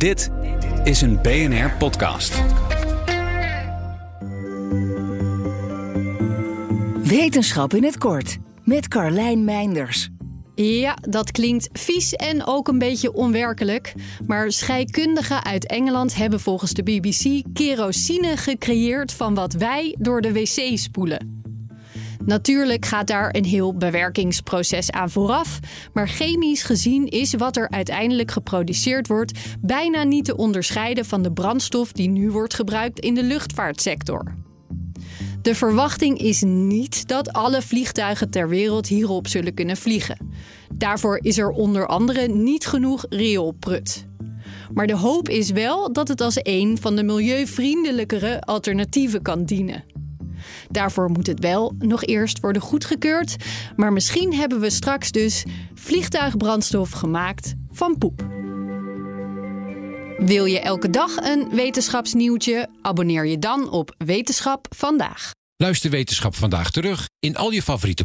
Dit is een BNR podcast. Wetenschap in het kort met Carlijn Meinders. Ja, dat klinkt vies en ook een beetje onwerkelijk. Maar scheikundigen uit Engeland hebben volgens de BBC kerosine gecreëerd van wat wij door de wc spoelen. Natuurlijk gaat daar een heel bewerkingsproces aan vooraf, maar chemisch gezien is wat er uiteindelijk geproduceerd wordt bijna niet te onderscheiden van de brandstof die nu wordt gebruikt in de luchtvaartsector. De verwachting is niet dat alle vliegtuigen ter wereld hierop zullen kunnen vliegen. Daarvoor is er onder andere niet genoeg rioolprut. Maar de hoop is wel dat het als een van de milieuvriendelijkere alternatieven kan dienen. Daarvoor moet het wel nog eerst worden goedgekeurd, maar misschien hebben we straks dus vliegtuigbrandstof gemaakt van poep. Wil je elke dag een wetenschapsnieuwtje? Abonneer je dan op Wetenschap vandaag. Luister Wetenschap vandaag terug in al je favoriete